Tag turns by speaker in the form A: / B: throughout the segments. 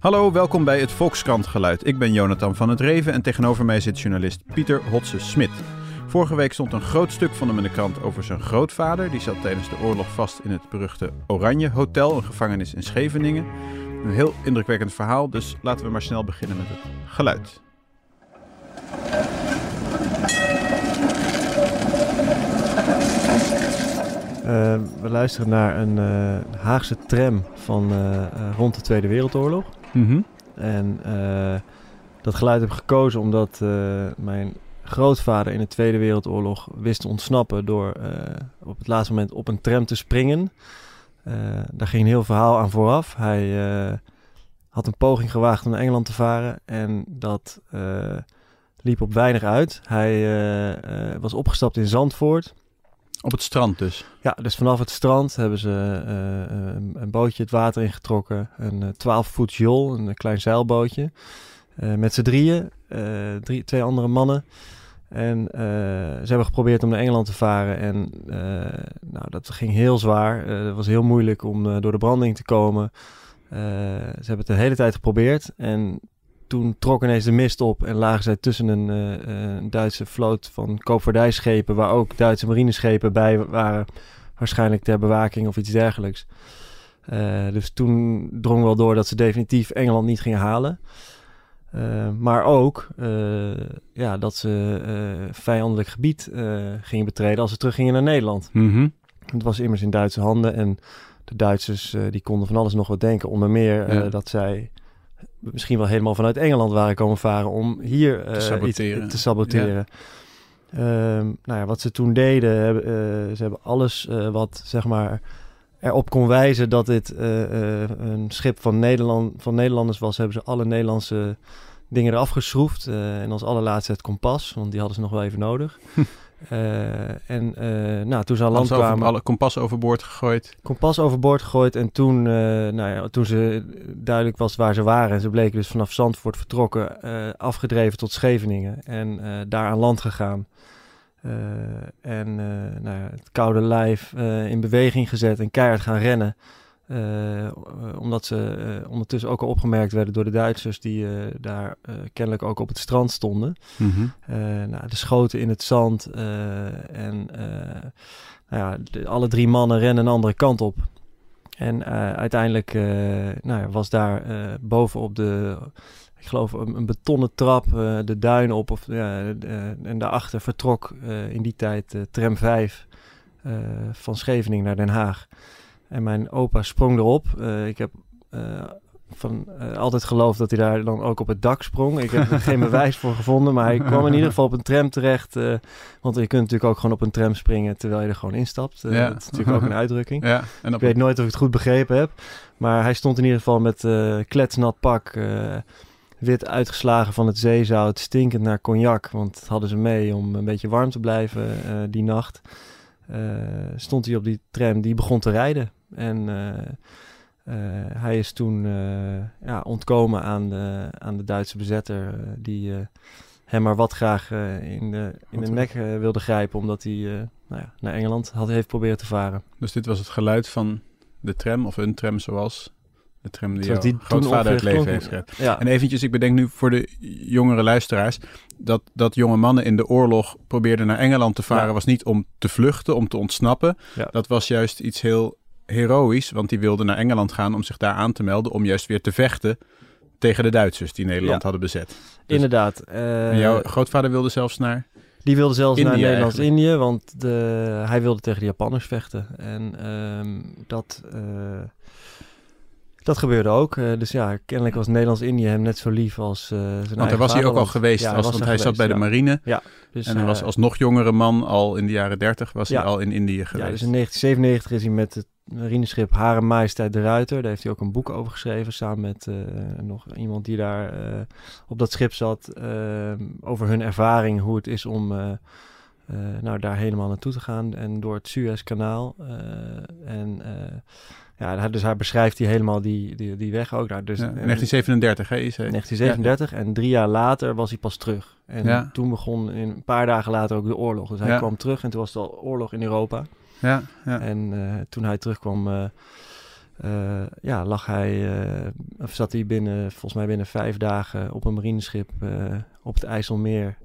A: Hallo, welkom bij het Volkskrant Geluid. Ik ben Jonathan van het Reven en tegenover mij zit journalist Pieter Hotse-Smit. Vorige week stond een groot stuk van hem in de krant over zijn grootvader. Die zat tijdens de oorlog vast in het beruchte Oranje Hotel, een gevangenis in Scheveningen. Een heel indrukwekkend verhaal, dus laten we maar snel beginnen met het geluid.
B: Uh, we luisteren naar een uh, Haagse tram van uh, rond de Tweede Wereldoorlog.
A: -hmm.
B: En dat geluid heb ik gekozen omdat mijn grootvader in de Tweede Wereldoorlog wist te ontsnappen door op het laatste moment op een tram te springen. daar ging een heel verhaal aan vooraf. Hij had een poging gewaagd om naar Engeland te varen en dat liep op weinig uit. Hij was opgestapt in Zandvoort.
A: Op het strand dus?
B: Ja, dus vanaf het strand hebben ze uh, een, een, bootje het water ingetrokken. Een 12 voet jol, een klein zeilbootje. Met z'n drieën, drie, twee andere mannen. En ze hebben geprobeerd om naar Engeland te varen. En nou, dat ging heel zwaar. het was heel moeilijk om door de branding te komen. ze hebben het de hele tijd geprobeerd. En toen trok ineens de mist op en lagen zij tussen een, uh, een Duitse vloot van koopvaardijschepen, waar ook Duitse marineschepen bij waren, waarschijnlijk ter bewaking of iets dergelijks. Uh, dus toen drong wel door dat ze definitief Engeland niet gingen halen. Uh, maar ook ja, dat ze vijandelijk gebied gingen betreden als ze teruggingen naar Nederland.
A: Mm -hmm.
B: Het was immers in Duitse handen en de Duitsers die konden van alles nog wat denken. Onder meer ja. dat zij misschien wel helemaal vanuit Engeland waren komen varen om hier uh,
A: te saboteren.
B: Iets te saboteren. Ja. Uh, nou ja, wat ze toen deden, hebben, uh, ze hebben alles uh, wat zeg maar erop kon wijzen dat dit een schip van, Nederland, van Nederlanders was, hebben ze alle Nederlandse dingen eraf geschroefd. en als allerlaatste het kompas, want die hadden ze nog wel even nodig. Uh, en uh, nou, toen ze aan land kwamen...
A: Over, alle kompas overboord gegooid.
B: Kompas overboord gegooid. En toen, uh, nou ja, toen ze duidelijk was waar ze waren... en ze bleken dus vanaf Zandvoort vertrokken... afgedreven tot Scheveningen. En daar aan land gegaan. en nou ja, het koude lijf in beweging gezet... en keihard gaan rennen. Uh, omdat ze uh, ondertussen ook al opgemerkt werden door de Duitsers die uh, daar kennelijk ook op het strand stonden.
A: Mm -hmm.
B: nou, de schoten in het zand en nou ja, de, alle drie mannen rennen een andere kant op. En uiteindelijk nou ja, was daar bovenop de, ik geloof, een, een betonnen trap de duin op. Of, en daarachter vertrok in die tijd tram 5 van Scheveningen naar Den Haag. En mijn opa sprong erop. Uh, ik heb uh, van, uh, altijd geloofd dat hij daar dan ook op het dak sprong. Ik heb er geen bewijs voor gevonden, maar hij kwam in ieder geval op een tram terecht. want je kunt natuurlijk ook gewoon op een tram springen terwijl je er gewoon instapt.
A: ja.
B: Dat is natuurlijk ook een uitdrukking.
A: Ja, en
B: ik weet nooit of ik het goed begrepen heb. Maar hij stond in ieder geval met kletsnat pak, wit uitgeslagen van het zeezout, stinkend naar cognac. Want dat hadden ze mee om een beetje warm te blijven die nacht. stond hij op die tram, die begon te rijden. En uh, uh, hij is toen uh, ja, ontkomen aan de, aan de Duitse bezetter, die hem maar wat graag in de, in de nek wilde grijpen, omdat hij nou ja, naar Engeland had, heeft proberen te varen.
A: Dus dit was het geluid van de tram, of een tram zoals de tram die, die grootvader het leven heeft gered.
B: Ja.
A: En eventjes, ik bedenk nu voor de jongere luisteraars... dat, dat jonge mannen in de oorlog probeerden naar Engeland te varen...
B: Ja.
A: was niet om te vluchten, om te ontsnappen.
B: Ja.
A: Dat was juist iets heel heroïs, want die wilde naar Engeland gaan om zich daar aan te melden, om juist weer te vechten tegen de Duitsers die Nederland
B: Ja.
A: hadden bezet. Dus-
B: Inderdaad.
A: En
B: eh,
A: jouw grootvader wilde zelfs naar.
B: Die wilde zelfs naar Nederlands-Indië, want de, hij wilde tegen de Japanners vechten. En ehm, dat, eh, dat gebeurde ook. Eh, dus ja, kennelijk was Nederlands-Indië hem net zo lief als zijn
A: Want
B: eigen
A: daar was hij ook al geweest,
B: Ja, was
A: want hij zat bij de
B: ja.
A: marine.
B: Dus,
A: en hij was als nog jongere man al in de jaren dertig, was
B: Ja.
A: hij al in Indië geweest.
B: Ja, dus in 1997 is hij met het marineschip Hare Majesteit de Ruiter. Daar heeft hij ook een boek over geschreven. Samen met eh, nog iemand die daar eh, op dat schip zat. eh, over hun ervaring, hoe het is om nou, daar helemaal naartoe te gaan. En door het Suezkanaal. en ja, dus hij beschrijft hij helemaal die, die, die weg ook. Nou, dus,
A: Ja,
B: en-
A: 1937, hè, je zei.
B: 1937 en drie jaar later was hij pas terug. En
A: Ja.
B: toen begon in, een paar dagen later ook de oorlog. Dus hij kwam terug en toen was het al oorlog in Europa.
A: Ja, ja.
B: En eh, toen hij terugkwam, eh, eh, ja, lag hij, of zat hij binnen, volgens mij binnen vijf dagen op een marineschip op het IJsselmeer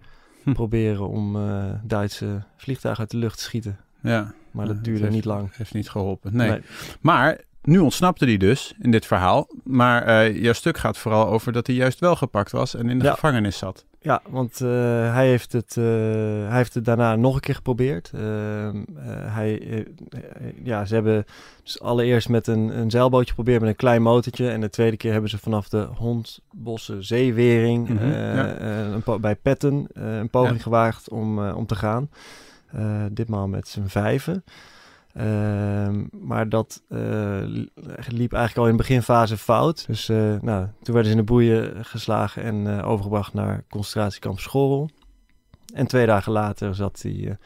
A: Hm.
B: proberen om Duitse vliegtuigen uit de lucht te schieten.
A: Ja,
B: Maar dat duurde
A: heeft-
B: niet lang.
A: heeft niet geholpen. Nee. Maar nu ontsnapte hij dus in dit verhaal. Maar jouw stuk gaat vooral over dat hij juist wel gepakt was en in de
B: Ja.
A: gevangenis zat.
B: Ja, want eh, hij, heeft het, eh, hij heeft het daarna nog een keer geprobeerd. Ehm, eh, hij, ja, ze hebben dus allereerst met een, een zeilbootje geprobeerd met een klein motortje. En de tweede keer hebben ze vanaf de Hondbosse Zeewering
A: Mhm, ja.
B: een po- bij Petten een poging
A: Ja.
B: gewaagd om, om te gaan. Ditmaal met z'n vijven. Ehm, maar dat eh, li- liep eigenlijk al in de beginfase fout. Dus eh, nou, toen werden ze in de boeien geslagen en eh, overgebracht naar concentratiekamp Schorrel. En twee dagen later zat hij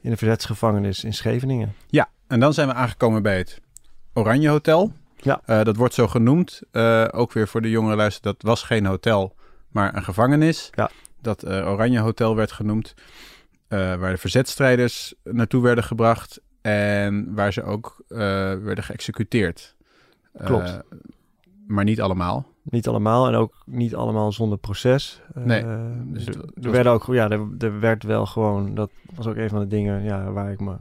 B: in de verzetsgevangenis in Scheveningen.
A: Ja, en dan zijn we aangekomen bij het Oranje Hotel.
B: Ja.
A: Dat wordt zo genoemd. Ook weer voor de jongere luister, dat was geen hotel, maar een gevangenis.
B: Ja.
A: Dat Oranje Hotel werd genoemd. waar de verzetstrijders naartoe werden gebracht. En waar ze ook eh, werden geëxecuteerd. Eh,
B: Klopt.
A: maar niet allemaal.
B: Niet allemaal en ook niet allemaal zonder proces. Eh,
A: Nee, dus
B: er-
A: het- het
B: er werden ook, ja, er, er werd wel gewoon, dat was ook een van de dingen ja, waar, ik me,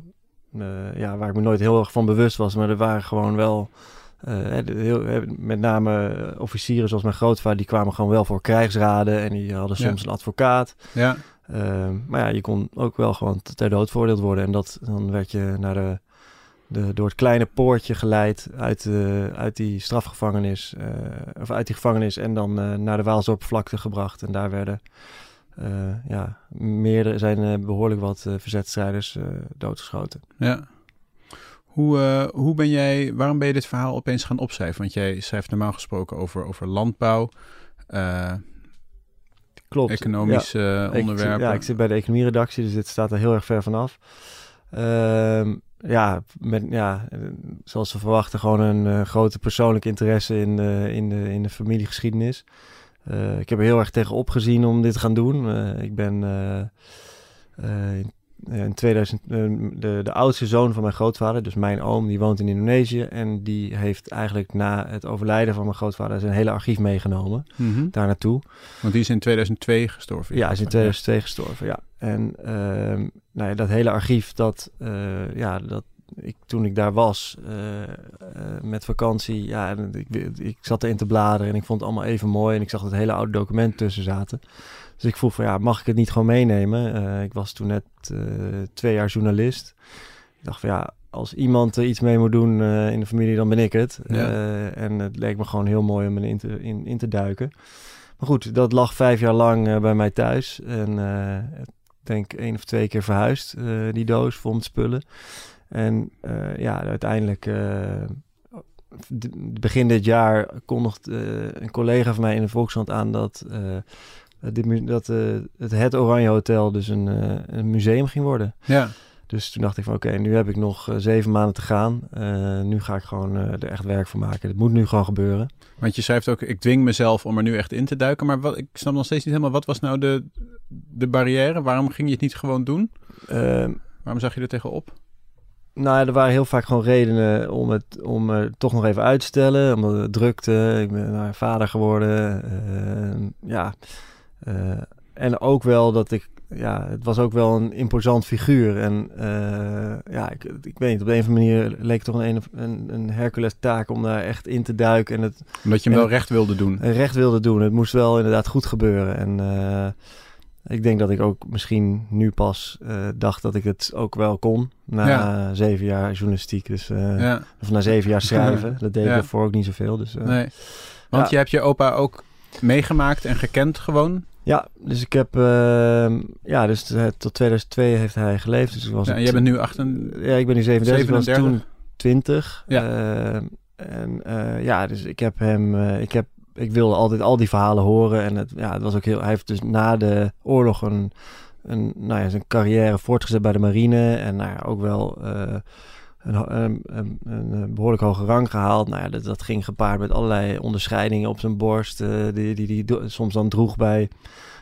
B: eh, ja, waar ik me nooit heel erg van bewust was. Maar er waren gewoon wel, eh, heel, met name eh, officieren zoals mijn grootvader, die kwamen gewoon wel voor krijgsraden en die hadden
A: Ja.
B: soms een advocaat.
A: Ja,
B: Ehm, maar ja, je kon ook wel gewoon ter dood veroordeeld worden. En dat, dan werd je naar de, de, door het kleine poortje geleid uit, de, uit die strafgevangenis. eh, of uit die gevangenis en dan eh, naar de Waalsdorpvlakte gebracht. En daar werden eh, ja, meerdere, zijn eh, behoorlijk wat eh, verzetstrijders eh, doodgeschoten.
A: ja. Hoe, eh, hoe ben jij, waarom ben je dit verhaal opeens gaan opschrijven? Want jij schrijft normaal gesproken over, over landbouw, eh,
B: Klopt.
A: economische eh,
B: Ik-
A: onderwerpen.
B: ja, ik zit bij de economieredactie, dus dit staat er heel erg ver vanaf. Ehm, ja, met, ja, eh, zoals we verwachten, gewoon een eh, grote persoonlijke interesse in, eh, in, de, in de familiegeschiedenis. Eh, ik heb er heel erg tegen opgezien om dit te gaan doen. Eh, ik ben eh, eh, in, in 2000 eh, de, de oudste zoon van mijn grootvader, dus mijn oom, die woont in Indonesië. En die heeft eigenlijk na het overlijden van mijn grootvader zijn hele archief meegenomen
A: Mhm.
B: daar naartoe.
A: Want die is in 2002 gestorven.
B: Ja, hij is in 2002 gestorven, ja. En ehm, nou ja, dat hele archief, dat, eh, ja, dat ik, toen ik daar was eh, eh, met vakantie, ja, en ik, ik zat erin te bladeren en ik vond het allemaal even mooi. En ik zag dat hele oude documenten tussen zaten. Dus ik vroeg van, ja, mag ik het niet gewoon meenemen? Eh, ik was toen net twee jaar journalist. Ik dacht van, ja, als iemand er iets mee moet doen in de familie, dan ben ik het.
A: Ja.
B: En het leek me gewoon heel mooi om erin te, in, in te duiken. Maar goed, dat lag vijf jaar lang bij mij thuis. En ik denk één of twee keer verhuisd, die doos vol met spullen. En eh, ja, uiteindelijk, eh, begin dit jaar kondigt eh, een collega van mij in de Volkskrant aan dat, dit, dat het Het Oranje Hotel dus een, een museum ging worden.
A: Ja,
B: Dus toen dacht ik van oké, nu heb ik nog zeven maanden te gaan. Nu ga ik gewoon er echt werk van maken. Het moet nu gewoon gebeuren.
A: want je schrijft ook, ik dwing mezelf om er nu echt in te duiken. Maar wat, ik snap nog steeds niet helemaal, wat was nou de, de barrière? Waarom ging je het niet gewoon doen?
B: Ehm,
A: Waarom zag je er tegenop?
B: Nou, ja, er waren heel vaak gewoon redenen om het om er toch nog even uit te stellen. Omdat het drukte. Ik ben nou, vader geworden. eh, ja. Eh, en ook wel dat ik... Ja, het was ook wel een imposant figuur. En eh, ja, ik, ik weet niet. Op de een of andere manier leek het toch een, een, een Hercules taak om daar echt in te duiken. En het
A: Omdat je hem wel recht wilde doen.
B: recht wilde doen. Het moest wel inderdaad goed gebeuren. En ik denk dat ik ook misschien nu pas eh, dacht dat ik het ook wel kon. Na
A: Ja.
B: zeven jaar journalistiek. Dus, eh,
A: Ja,
B: Of na zeven jaar schrijven. Dat deed ik daarvoor ook niet zoveel. Dus, eh,
A: nee. Want je hebt je opa ook meegemaakt en gekend gewoon.
B: Ja, dus ik heb... ehm, ja, dus tot 2002 heeft hij geleefd. Dus ik was
A: Ja, jij bent nu achter...
B: Ja, ik ben nu 37. Ik was
A: 37.
B: toen 20.
A: Ja.
B: Ehm, en ja, dus ik heb hem... ik, heb, ik wilde altijd al die verhalen horen. En het, ja, het was ook heel... Hij heeft dus na de oorlog een, een, nou ja, zijn carrière voortgezet bij de marine. En nou ja, ook wel... eh, een, een, behoorlijk hoge rang gehaald. Nou ja, dat, dat ging gepaard met allerlei onderscheidingen op zijn borst. Die, die, die, die soms dan droeg bij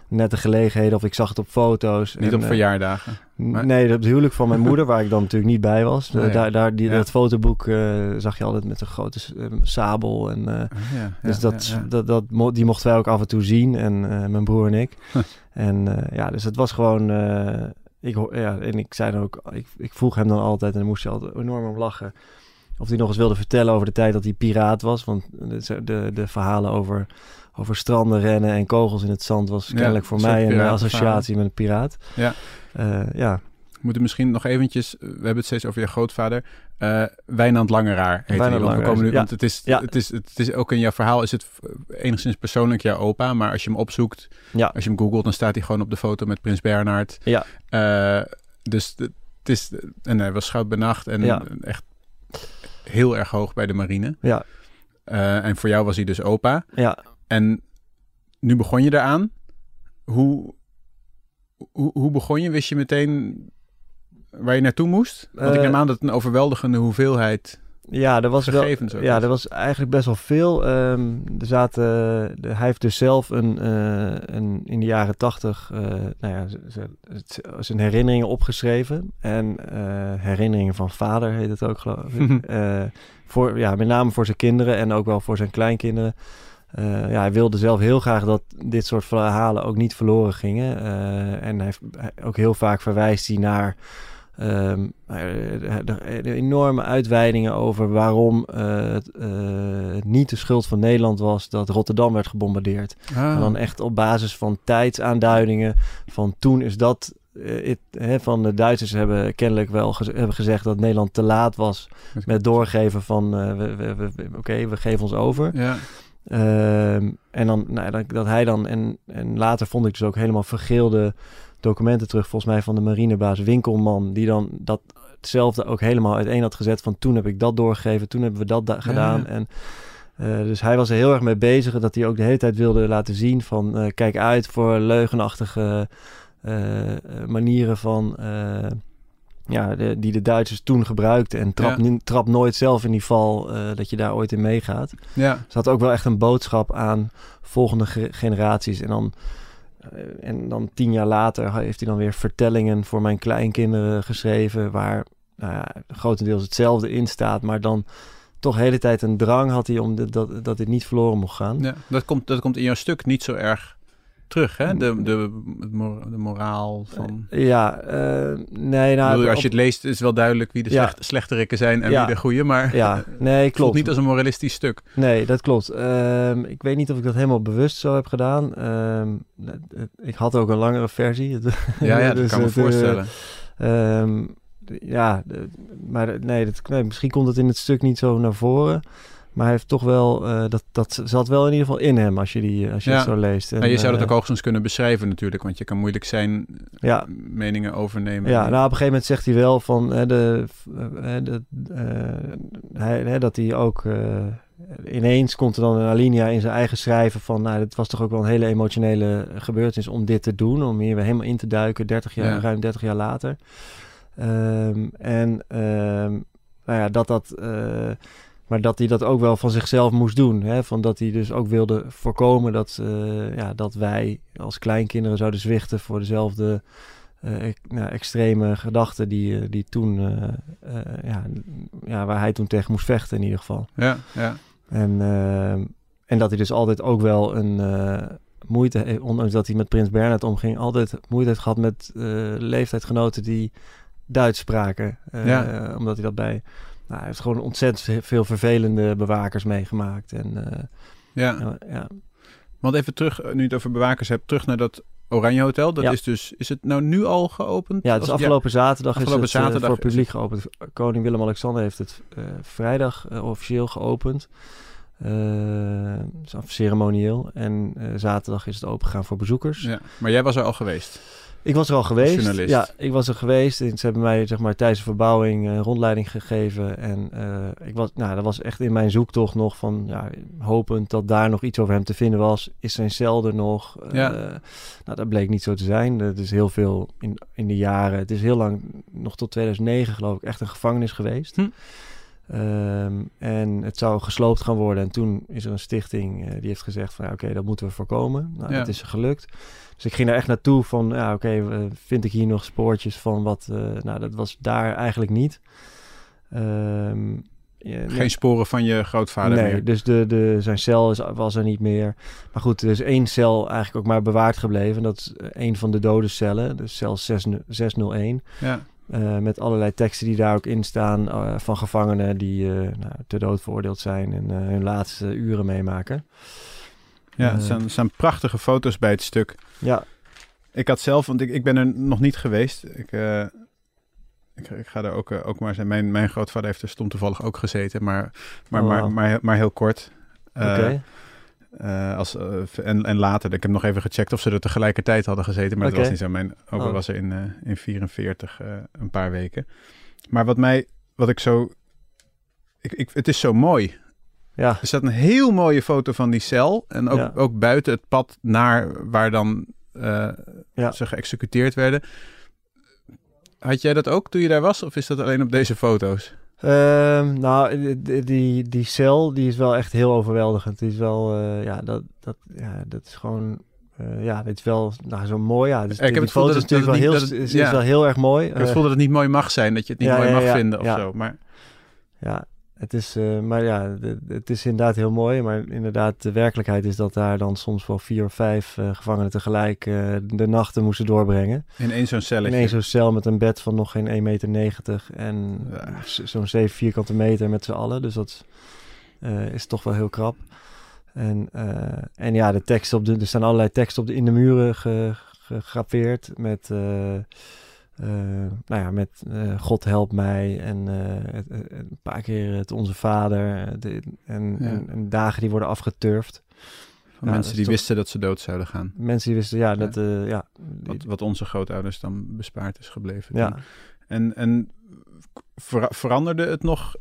B: nette gelegenheden. Of ik zag het op foto's.
A: Niet
B: en,
A: op verjaardagen?
B: Maar... Nee, het huwelijk van mijn moeder, waar ik dan natuurlijk niet bij was.
A: Oh,
B: daar, daar, die,
A: Ja.
B: Dat fotoboek eh, zag je altijd met een grote eh, sabel. En, eh,
A: Ah, ja,
B: dus dat. Dat, dat, die mochten wij ook af en toe zien. En eh, mijn broer en ik. En eh, ja, dus het was gewoon... eh, ik, ja, en ik zei dan ook... Ik, ik vroeg hem dan altijd, en dan moest hij altijd enorm om lachen... Of hij nog eens wilde vertellen over de tijd dat hij piraat was. Want de, de, de verhalen over, over stranden rennen en kogels in het zand... was
A: Ja,
B: kennelijk voor mij een eh, associatie met een piraat.
A: Ja.
B: Eh, ja,
A: We moeten misschien nog eventjes, we hebben het steeds over je grootvader. eh Wijnand Langeraar heet
B: Wijnand
A: hij. We komen nu,
B: ja.
A: want het is,
B: Ja.
A: het, is, het is ook in jouw verhaal is het enigszins persoonlijk jouw opa. Maar als je hem opzoekt,
B: Ja.
A: als je hem googelt, dan staat hij gewoon op de foto met Prins Bernhard.
B: Ja.
A: Dus het is, en hij was schout benacht en
B: Ja.
A: echt heel erg hoog bij de marine.
B: ja,
A: Eh, en voor jou was hij dus opa.
B: ja.
A: En nu begon je eraan. Hoe, hoe, hoe begon je? Wist je meteen waar je naartoe moest? Want ik
B: Eh,
A: neem aan dat het een overweldigende hoeveelheid
B: Ja, er was wel.
A: ook
B: Ja,
A: is.
B: er was eigenlijk best wel veel. Ehm, er zaten, de, hij heeft dus zelf een, eh, een in de jaren tachtig, eh, nou ja, zijn herinneringen opgeschreven. En eh, herinneringen van vader heet het ook, geloof ik. Voor, ja, met name voor zijn kinderen en ook wel voor zijn kleinkinderen. Ja, hij wilde zelf heel graag dat dit soort verhalen ook niet verloren gingen. En hij, heeft- hij- ook heel vaak verwijst hij naar de enorme uitweidingen over waarom eh, het, eh, niet de schuld van Nederland was dat Rotterdam werd gebombardeerd.
A: Ah.
B: En dan echt op basis van tijdsaanduidingen van toen is dat... van de Duitsers hebben kennelijk wel gez- hebben gezegd dat Nederland te laat was met doorgeven van we, we, we- we- oké, we geven ons over.
A: Ja,
B: Ehm, en dan, nou, dat hij dan, en, en later vond ik dus ook helemaal vergeelde documenten terug, volgens mij van de marinebaas Winkelman, die dan dat hetzelfde ook helemaal uiteen had gezet van toen heb ik dat doorgegeven, toen hebben we dat da- gedaan.
A: Ja.
B: En eh, dus hij was er heel erg mee bezig, dat hij ook de hele tijd wilde laten zien van eh, kijk uit voor leugenachtige eh, manieren van... ja, de, die de Duitsers toen gebruikten. En trap,
A: Ja.
B: trap nooit zelf in die val dat je daar ooit in meegaat.
A: ja.
B: Ze had ook wel echt een boodschap aan volgende ge- generaties. En dan, en dan tien jaar later heeft hij dan weer vertellingen voor mijn kleinkinderen geschreven. Waar nou ja, grotendeels hetzelfde in staat. Maar dan toch de hele tijd een drang had hij om dat, dat dit niet verloren mocht gaan.
A: ja. Dat, komt, dat komt in jouw stuk niet zo erg terug, hè? De, de, de moraal van...
B: Ja, eh, nee, nou...
A: bedoel, als je het leest, is wel duidelijk wie de
B: Ja.
A: slecht, slechterikken zijn en
B: Ja.
A: wie de goede, maar
B: Ja, nee,
A: voelt
B: klopt.
A: niet als een moralistisch stuk.
B: Nee, dat klopt. Ehm, ik weet niet of ik dat helemaal bewust zo heb gedaan. Ehm, ik had ook een langere versie.
A: Ja, ja dat
B: Dus
A: kan me
B: eh,
A: voorstellen.
B: Ehm, ja, maar nee, dat, nee, misschien komt het in het stuk niet zo naar voren. Maar hij heeft toch wel, eh, dat, dat zat wel in ieder geval in hem als je, die, als je
A: Ja.
B: het zo leest. En,
A: Maar je zou dat
B: eh,
A: ook hoogstens kunnen beschrijven natuurlijk, want je kan moeilijk zijn
B: Ja.
A: meningen overnemen.
B: Ja, nou op een gegeven moment zegt hij wel van eh, de, eh, de, eh, hij, hè, dat hij ook eh, ineens komt er dan een alinea in zijn eigen schrijven van nou, het was toch ook wel een hele emotionele gebeurtenis om dit te doen, om hier weer helemaal in te duiken, 30 jaar,
A: Ja.
B: ruim 30 jaar later. Ehm, en ehm, nou ja, dat dat. eh, maar dat hij dat ook wel van zichzelf moest doen. Hè? Van dat hij dus ook wilde voorkomen dat, eh, ja, dat wij als kleinkinderen zouden zwichten voor dezelfde nou, extreme gedachten die, eh, die toen, ja, ja, waar hij toen tegen moest vechten in ieder geval.
A: ja, ja.
B: En, ehm, en dat hij dus altijd ook wel een moeite, ondanks dat hij met Prins Bernhard omging, altijd moeite heeft gehad met leeftijdsgenoten die Duits spraken.
A: Ja.
B: Omdat hij dat bij, nou, hij heeft gewoon ontzettend veel vervelende bewakers meegemaakt. En eh,
A: ja.
B: ja, ja,
A: Want even terug, eh, nu je het over bewakers hebt, terug naar dat Oranje Hotel. Dat
B: Ja.
A: is dus, is het nou nu al geopend?
B: Ja, het is afgelopen zaterdag
A: afgelopen
B: is het eh,
A: zaterdag
B: voor
A: is
B: publiek geopend. Koning Willem-Alexander heeft het eh, vrijdag eh, officieel geopend. Eh, het af- ceremonieel. En eh, zaterdag is het opengegaan voor bezoekers. Ja,
A: maar jij was er al geweest.
B: Ik was er al geweest. Ja, ik was er geweest. En ze hebben mij zeg maar, tijdens de verbouwing een rondleiding gegeven. En eh, ik was, nou, dat was echt in mijn zoektocht nog van ja, hopend dat daar nog iets over hem te vinden was. Is zijn cel er nog? Eh,
A: Ja.
B: nou, dat bleek niet zo te zijn. Het is heel veel in, in de jaren. Het is heel lang, nog tot 2009 geloof ik, echt een gevangenis geweest.
A: Hm.
B: Ehm, en het zou gesloopt gaan worden. En toen is er een stichting eh, die heeft gezegd van ja, oké, dat moeten we voorkomen. Nou,
A: Ja.
B: dat is gelukt. Dus ik ging daar echt naartoe van ja, oké, eh, vind ik hier nog spoortjes van wat... eh, nou, dat was daar eigenlijk niet. Ehm, ja, nee.
A: Geen sporen van je grootvader
B: nee,
A: meer.
B: dus de, de, zijn cel is, was er niet meer. Maar goed, er is één cel eigenlijk ook maar bewaard gebleven. Dat is een van de dode cellen, dus cel 6, 601.
A: Ja.
B: Eh, met allerlei teksten die daar ook in staan eh, van gevangenen die eh nou, ter dood veroordeeld zijn en hun laatste uren meemaken.
A: Ja, staan, er staan prachtige foto's bij het stuk.
B: Ja,
A: Ik had zelf, want ik, ik ben er nog niet geweest. Ik, ik, ik ga er ook, ook maar zijn. Mijn, mijn grootvader heeft er stond toevallig ook gezeten, maar, maar,
B: Oh,
A: maar, maar, maar heel kort.
B: Oké.
A: Eh, als, eh, en, en later, ik heb nog even gecheckt of ze er tegelijkertijd hadden gezeten, maar dat was niet zo. Mijn opa
B: Oh.
A: was er in, eh in 44 eh, een paar weken. Maar wat mij, wat ik zo, ik, ik, het is zo mooi.
B: Ja,
A: Er staat een heel mooie foto van die cel. En ook,
B: Ja.
A: ook buiten het pad naar waar dan
B: Ja.
A: ze geëxecuteerd werden. Had jij dat ook toen je daar was? Of is dat alleen op deze foto's?
B: Ehm, nou, die, die, die cel die is wel echt heel overweldigend. Die is wel, eh, ja, dat, dat, ja, dat is gewoon, eh, ja, dit is wel nou, zo mooi. Ja, dus
A: Ik heb het gevoel dat
B: is
A: het-
B: natuurlijk wel
A: dat het
B: heel, is,
A: dat het-
B: is wel heel erg mooi.
A: Ik heb het
B: Eh,
A: gevoel dat het niet mooi mag zijn. Dat je het niet
B: ja,
A: mooi mag vinden of zo. Maar
B: Ja, het is, eh, maar ja, het is inderdaad heel mooi. Maar inderdaad, de werkelijkheid is dat daar dan soms wel vier of vijf eh, gevangenen tegelijk eh, de nachten moesten doorbrengen.
A: in één zo'n celletje.
B: In één zo'n cel met een bed van nog geen 1,90 meter en
A: Ja.
B: zo'n 7 vierkante meter met z'n allen. Dus dat is toch wel heel krap. En, en ja, de teksten op de, er staan allerlei teksten op de, in de muren ge- gegraveerd met, eh, nou ja, met eh, God help mij en eh, het- het- een paar keer het Onze Vader de- en,
A: Ja.
B: en, en dagen die worden afgeturfd.
A: Van
B: Ja,
A: mensen die
B: toch-
A: wisten dat ze dood zouden gaan.
B: Mensen die wisten, ja, dat, ja, die-
A: Wat, wat onze grootouders dan bespaard is gebleven.
B: ja.
A: En, en ver- veranderde het nog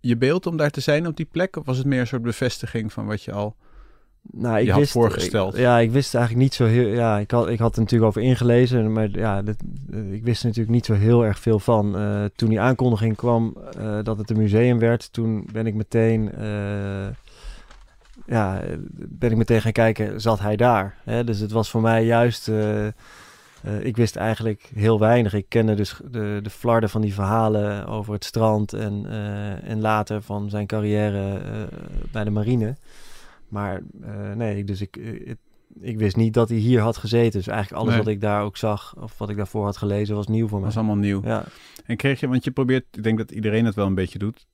A: je beeld om daar te zijn op die plek? Of was het meer een soort bevestiging van wat je al...
B: Nou, ik
A: je had
B: wist,
A: voorgesteld.
B: ik- ja, ik wist eigenlijk niet zo heel. Ja, ik had, ik had er natuurlijk over ingelezen, maar ja, dit, ik wist er natuurlijk niet zo heel erg veel van. Eh, toen die aankondiging kwam eh, dat het een museum werd, toen ben ik meteen. eh, ja, ben ik meteen gaan kijken, zat hij daar? Hè? Dus het was voor mij juist. ik wist eigenlijk heel weinig. Ik kende dus de, de flarden van die verhalen over het strand en, en later van zijn carrière bij de marine. Maar eh, nee, dus ik, eh, ik wist niet dat hij hier had gezeten. Dus eigenlijk alles
A: Nee.
B: wat ik daar ook zag, of wat ik daarvoor had gelezen, was nieuw voor mij.
A: was allemaal nieuw.
B: Ja,
A: En kreeg je, want je probeert, ik denk dat iedereen het wel een beetje doet.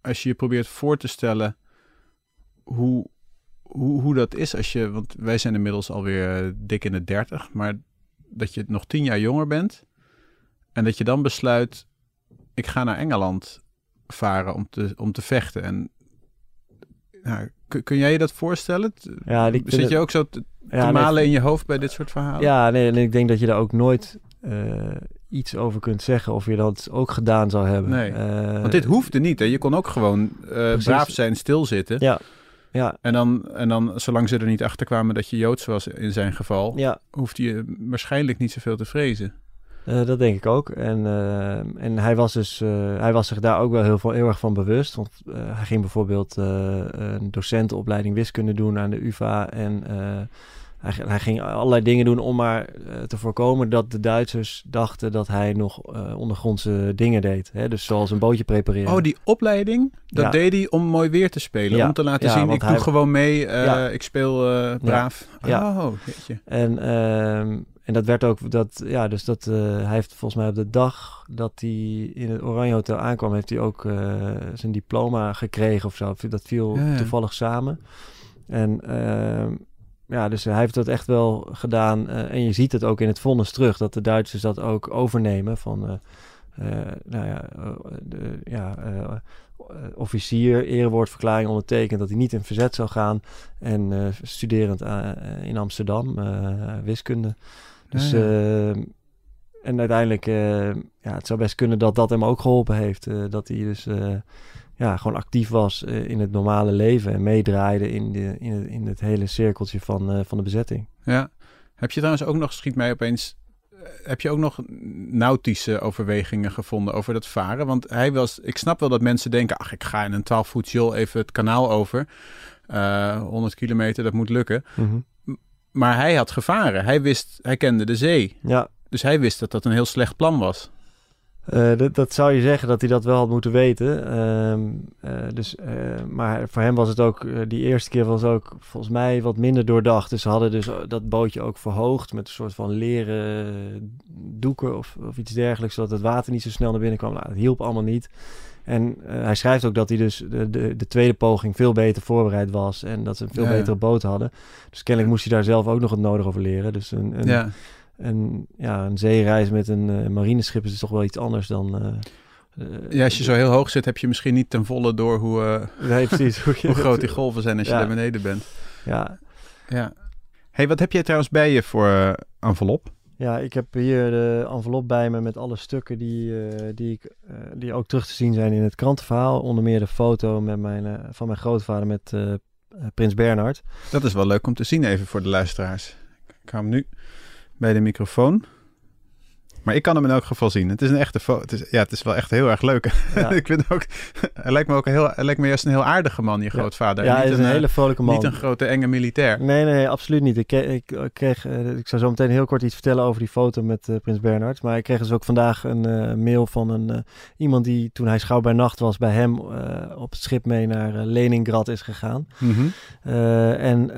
A: Als je je probeert voor te stellen hoe, hoe, hoe dat is als je, want wij zijn inmiddels alweer eh, dik in de dertig, maar dat je nog tien jaar jonger bent en dat je dan besluit, ik ga naar Engeland varen om te, om te vechten. En nou, kun, jij je dat voorstellen?
B: ja ik vind
A: Zit je ook zo te, te
B: ja, nee,
A: malen in je hoofd bij dit soort verhalen?
B: Ja, nee, en ik denk dat je daar ook nooit eh, iets over kunt zeggen of je dat ook gedaan zou hebben.
A: Nee,
B: Eh,
A: Want dit hoefde niet. Hè? Je kon ook gewoon
B: Precies.
A: braaf zijn, stilzitten.
B: Ja, ja,
A: En dan, en dan, zolang ze er niet achter kwamen dat je Joods was in zijn geval,
B: ja.
A: hoefde je waarschijnlijk niet zoveel te vrezen.
B: Eh, dat denk ik ook. En, eh, en hij was dus, eh, hij was zich daar ook wel heel, veel, heel erg van bewust. Want hij ging bijvoorbeeld een docentenopleiding wiskunde doen aan de UvA. En hij, hij ging allerlei dingen doen om maar te voorkomen dat de Duitsers dachten dat hij nog ondergrondse dingen deed. Hè? Dus zoals een bootje prepareren.
A: Oh, die opleiding, dat
B: Ja.
A: deed hij om mooi weer te spelen.
B: Ja.
A: Om te laten
B: Ja,
A: zien, ik doe
B: hij-
A: gewoon mee, ik speel braaf.
B: Ja.
A: Oh, weet je.
B: En, ehm, en dat werd ook, dat, ja, dus dat, eh, hij heeft volgens mij op de dag dat hij in het Oranje Hotel aankwam, heeft hij ook eh, zijn diploma gekregen of zo. Dat viel
A: Ja, ja.
B: toevallig samen. En ehm, ja, dus hij heeft dat echt wel gedaan. eh, en je ziet het ook in het vonnis terug, dat de Duitsers dat ook overnemen van... nou ja, de, ja officier, erewoordverklaring ondertekend dat hij niet in verzet zou gaan. En eh, studerend in Amsterdam, wiskunde. Dus,
A: Ja, ja.
B: eh, en uiteindelijk, eh, ja, het zou best kunnen dat dat hem ook geholpen heeft. eh, dat hij dus ja, gewoon actief was in het normale leven en meedraaide in, de, in, het, in het hele cirkeltje van, van de bezetting.
A: Ja. Heb je trouwens ook nog, schiet mij opeens, heb je ook nog nautische overwegingen gevonden over dat varen? Want hij was, ik snap wel dat mensen denken, ach, ik ga in een 12 voet joel even het kanaal over. Eh 100 kilometer, dat moet lukken. Maar hij had gevaren. Hij wist, hij kende de zee.
B: Ja,
A: Dus hij wist dat dat een heel slecht plan was.
B: Eh, dat, dat zou je zeggen dat hij dat wel had moeten weten. Ehm, eh, dus, eh, maar voor hem was het ook, die eerste keer was ook volgens mij wat minder doordacht. Dus ze hadden dus dat bootje ook verhoogd met een soort van leren doeken of, of iets dergelijks, zodat het water niet zo snel naar binnen kwam. Nou, dat hielp allemaal niet. En eh, hij schrijft ook dat hij dus de, de, de tweede poging veel beter voorbereid was en dat ze een veel
A: Ja,
B: betere boot hadden. Dus kennelijk moest hij daar zelf ook nog het nodig over leren. Dus een, een,
A: ja.
B: en ja, een zeereis met een eh, marineschip is toch wel iets anders dan. eh,
A: ja, als je zo heel hoog zit, heb je misschien niet ten volle door hoe,
B: Nee, precies. Hoe,
A: groot die golven zijn als je
B: Ja.
A: daar beneden bent.
B: Ja,
A: Ja. hey, wat heb jij trouwens bij je voor eh, envelop?
B: Ja, ik heb hier de envelop bij me met alle stukken die, eh, die, ik, eh, die ook terug te zien zijn in het krantenverhaal. Onder meer de foto met mijn, eh, van mijn grootvader met Prins Bernhard.
A: Dat is wel leuk om te zien even voor de luisteraars. Ik hou hem nu bij de microfoon. Maar ik kan hem in elk geval zien. Het is een echte foto. Ja, het is wel echt heel erg leuk.
B: Ja.
A: ik vind ook... Hij lijkt me ook een heel... Hij lijkt me juist een heel aardige man, je grootvader.
B: ja, hij is een
A: eh,
B: hele vrolijke man.
A: Niet een grote enge militair.
B: Nee, nee, nee, absoluut niet. Ik, ik kreeg, eh, ik zou zo meteen heel kort iets vertellen over die foto met eh, Prins Bernhard. Maar ik kreeg dus ook vandaag een eh, mail van een, eh, iemand die toen hij schouw bij nacht was bij hem eh, op het schip mee naar eh, Leningrad is gegaan.
A: Mhm.
B: Eh, en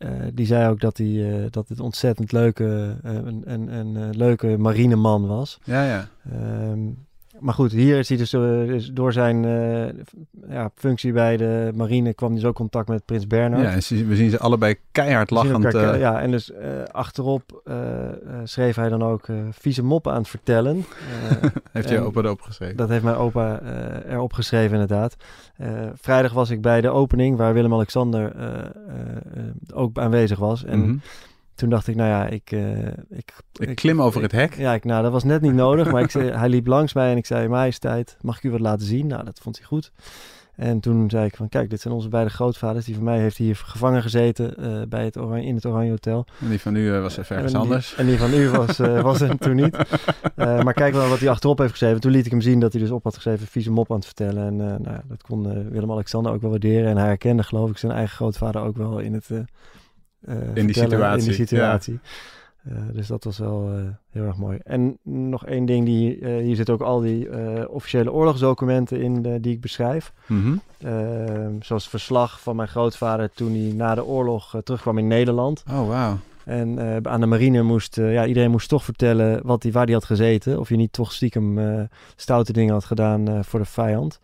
B: eh, die zei ook dat, hij, eh, dat het ontzettend leuke, eh, een, een, een leuke marineman was.
A: Ja, ja.
B: Ehm, maar goed, hier is hij dus, eh, dus door zijn eh, ja, functie bij de marine kwam hij dus ook contact met Prins Bernhard.
A: ja en we zien ze allebei keihard lachend.
B: elkaar-
A: eh,
B: ja, en dus achterop schreef hij dan ook vieze moppen aan het vertellen.
A: Heeft je opa erop geschreven.
B: dat heeft mijn opa erop geschreven inderdaad. Vrijdag was ik bij de opening waar Willem-Alexander ook aanwezig was. En
A: Mhm.
B: Toen dacht ik, nou ja, ik... eh, ik,
A: Ik klim over het hek.
B: Ja, ik, nou, dat was net niet nodig. Maar ik zei, hij liep langs mij en ik zei, majesteit, mag ik u wat laten zien? Nou, dat vond hij goed. En toen zei ik van, kijk, dit zijn onze beide grootvaders. Die van mij heeft hier gevangen gezeten eh, bij het Oranje, in het Oranje Hotel.
A: En die van u eh, was even ergens
B: en die,
A: anders.
B: En die van u was, was er toen niet. Maar kijk wel wat hij achterop heeft geschreven. Toen liet ik hem zien dat hij dus op had geschreven, vieze mop aan het vertellen. En nou, dat kon Willem-Alexander ook wel waarderen. En hij herkende, geloof ik, zijn eigen grootvader ook wel in het... eh, eh, vertellen,
A: situatie,
B: In die
A: ja.
B: situatie. Eh, dus dat was wel eh, heel erg mooi. En nog één ding, die, hier zitten ook al die officiële oorlogsdocumenten in die ik beschrijf.
A: Mhm.
B: Ehm, zoals het verslag van mijn grootvader toen hij na de oorlog terugkwam in Nederland.
A: Oh, wauw.
B: En eh, aan de marine moest, ja, iedereen moest toch vertellen wat die, waar hij had gezeten. Of je niet toch stiekem eh, stoute dingen had gedaan voor de vijand.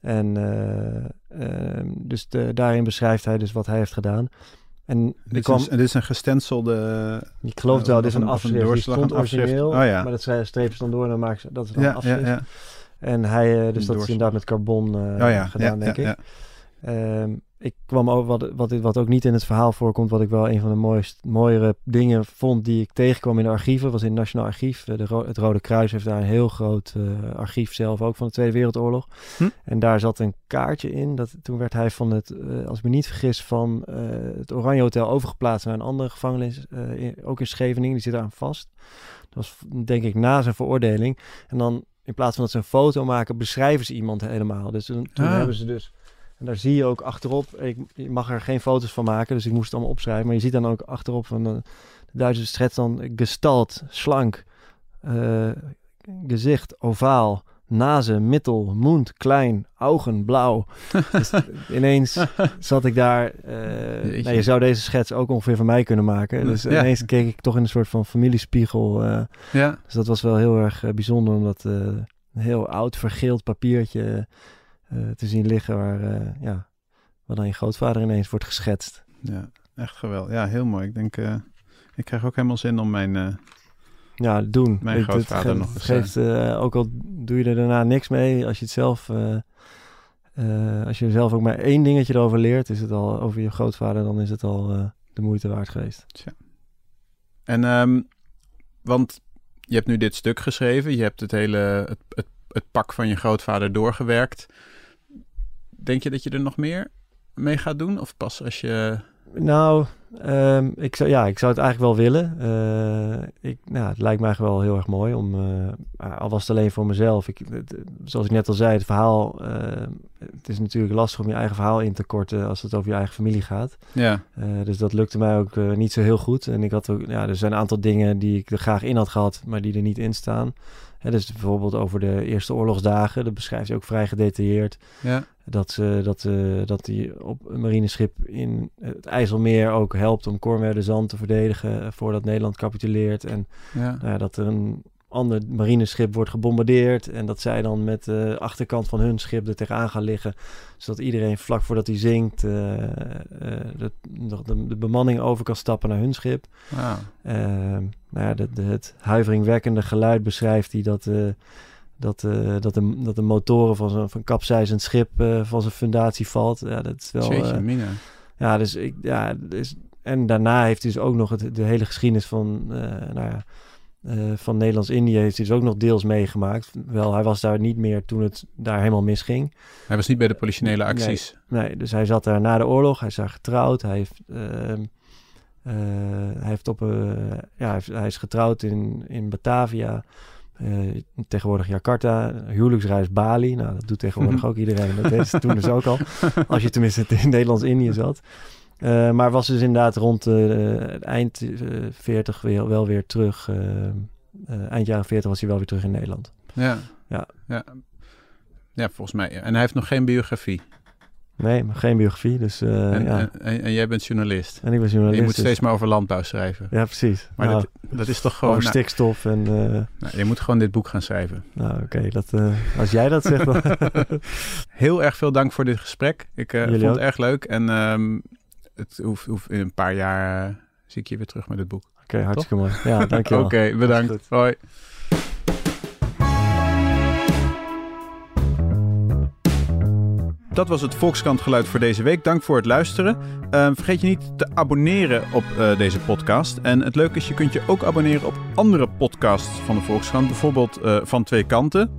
B: En eh, ehm, dus de- daarin beschrijft hij dus wat hij heeft gedaan. En
A: Dit,
B: kwam,
A: is, dit is een gestenselde...
B: ik geloof het wel, dit is een
A: een- of een
B: afschrift. Die stond
A: afschrift.
B: origineel,
A: Oh ja.
B: maar dat schrijven strepen dan door en dan maken ze, dat is dan
A: Ja,
B: afschrift.
A: ja.
B: En hij, eh, dus dat is inderdaad met carbon eh,
A: Oh
B: gedaan,
A: ja,
B: denk
A: ja,
B: ik. Ehm, ik kwam ook wat, wat, wat ook niet in het verhaal voorkomt, wat ik wel een van de mooist, mooiere dingen vond die ik tegenkwam in de archieven, was in het Nationaal Archief. Eh, De, Ro- het Rode Kruis heeft daar een heel groot eh, archief zelf, ook van de Tweede Wereldoorlog.
A: Hm.
B: En daar zat een kaartje in. Dat, toen werd hij van het, eh, als ik me niet vergis, van het Oranje Hotel overgeplaatst naar een andere gevangenis, in- ook in Scheveningen. Die zit daar aan vast. Dat was denk ik na zijn veroordeling. En dan in plaats van dat ze een foto maken, beschrijven ze iemand helemaal. Dus toen, toen
A: Ah.
B: hebben ze dus. En daar zie je ook achterop. Ik, je mag er geen foto's van maken, dus ik moest het allemaal opschrijven. Maar je ziet dan ook achterop van eh, de Duitse schets dan gestalt, slank, eh, gezicht, ovaal, nazen, mittel, mond, klein, ogen, blauw. dus ineens zat ik daar. eh,
A: Jeetje.
B: nou, je zou deze schets ook ongeveer van mij kunnen maken. Dus
A: Ja.
B: ineens keek ik toch in een soort van familiespiegel. eh,
A: Ja,
B: dus dat was wel heel erg bijzonder om dat eh, een heel oud vergeeld papiertje te zien liggen waar, eh, ja, waar dan je grootvader ineens wordt geschetst.
A: ja, echt geweldig. Ja, heel mooi. Ik denk, eh, ik krijg ook helemaal zin om mijn... eh,
B: Ja, doen.
A: Mijn
B: Het- het
A: grootvader
B: ge-
A: nog
B: het
A: eens,
B: geeft, eh, ook al doe je er daarna niks mee, als je het zelf, eh, eh, als je zelf ook maar één dingetje erover leert, is het al over je grootvader, dan is het al eh, de moeite waard geweest.
A: En, ehm, want je hebt nu dit stuk geschreven. Je hebt het hele het, het, het pak van je grootvader doorgewerkt. Denk je dat je er nog meer mee gaat doen? Of pas als je...
B: Nou, ehm, ik, zou, ja, ik zou het eigenlijk wel willen. Eh, ik, nou, het lijkt me eigenlijk wel heel erg mooi om, uh, al was het alleen voor mezelf. Ik, zoals ik net al zei, het verhaal, uh, het is natuurlijk lastig om je eigen verhaal in te korten als het over je eigen familie gaat.
A: Ja.
B: dus dat lukte mij ook niet zo heel goed. En ik had ook, ja, er zijn een aantal dingen die ik er graag in had gehad, maar die er niet in staan. Hè, dus bijvoorbeeld over de Eerste Oorlogsdagen, dat beschrijft hij ook vrij gedetailleerd.
A: Ja.
B: Dat, ze, dat, uh, dat hij op een marineschip in het IJsselmeer ook helpt om Cormer Zand te verdedigen voordat Nederland capituleert. En
A: ja.
B: Nou, dat er een ander marineschip wordt gebombardeerd en dat zij dan met de achterkant van hun schip er tegenaan gaan liggen. Zodat iedereen vlak voordat hij zinkt uh, de, de, de, bemanning over kan stappen naar hun schip.
A: Wow.
B: nou ja, de, het huiveringwekkende geluid beschrijft hij dat dat, dat, de, dat de motoren van zo'n van kapseizend schip van zijn fundatie valt. Ja, dat is wel. Ja, dus ik, ja, dus, en daarna heeft hij dus ook nog het, de hele geschiedenis van, nou ja, van Nederlands-Indië heeft hij dus ook nog deels meegemaakt. Wel, hij was daar niet meer toen het daar helemaal misging.
A: Hij was niet bij de politionele acties.
B: Nee, nee dus hij zat daar na de oorlog. Hij is daar getrouwd. Hij heeft. ehm, hij heeft op, ja, hij, is getrouwd in, in Batavia. Uh, tegenwoordig Jakarta, huwelijksreis Bali. Nou, dat doet tegenwoordig ook iedereen. Dat ze toen dus ook al. Als je tenminste in Nederlands-Indië zat. Uh, maar was dus inderdaad rond uh, eind 40 weer, wel weer terug. eind jaren 40 was hij wel weer terug in Nederland.
A: Ja.
B: Ja.
A: Ja, ja volgens mij. En hij heeft nog geen biografie.
B: Nee, maar geen biografie. Dus, uh,
A: en,
B: ja.
A: en, en, jij bent journalist.
B: En ik ben journalist.
A: Je moet
B: dus...
A: steeds maar over landbouw schrijven.
B: Ja, precies.
A: Maar
B: nou,
A: dat, dat, is toch gewoon...
B: Over stikstof en... Uh...
A: Nou, je moet gewoon dit boek gaan schrijven.
B: Nou, oké. Okay, dat uh, als jij dat zegt... Dan...
A: Heel erg veel dank voor dit gesprek. Ik vond
B: ook?
A: het erg leuk. En um, het hoeft, hoeft in een paar jaar zie ik je weer terug met het boek.
B: Oké, okay, hartstikke mooi. Ja, dankjewel.
A: Oké, okay, bedankt. Hoi. Dat was het Volkskrant geluid voor deze week. Dank voor het luisteren. Uh, vergeet je niet te abonneren op uh, deze podcast. En het leuke is, je kunt je ook abonneren op andere podcasts van de Volkskrant. Bijvoorbeeld uh, Van Twee Kanten,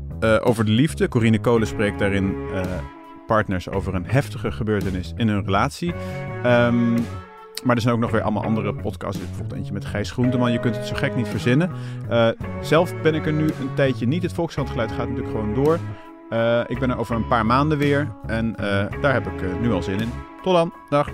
A: over de liefde. Corine Kolen spreekt daarin partners over een heftige gebeurtenis in hun relatie. Um, maar er zijn ook nog weer allemaal andere podcasts. Bijvoorbeeld eentje met Gijs Groenteman. Je kunt het zo gek niet verzinnen. zelf ben ik er nu een tijdje niet. Het Volkskrant geluid gaat natuurlijk gewoon door. Uh, ik ben er over een paar maanden weer en uh, daar heb ik nu al zin in. Tot dan, dag.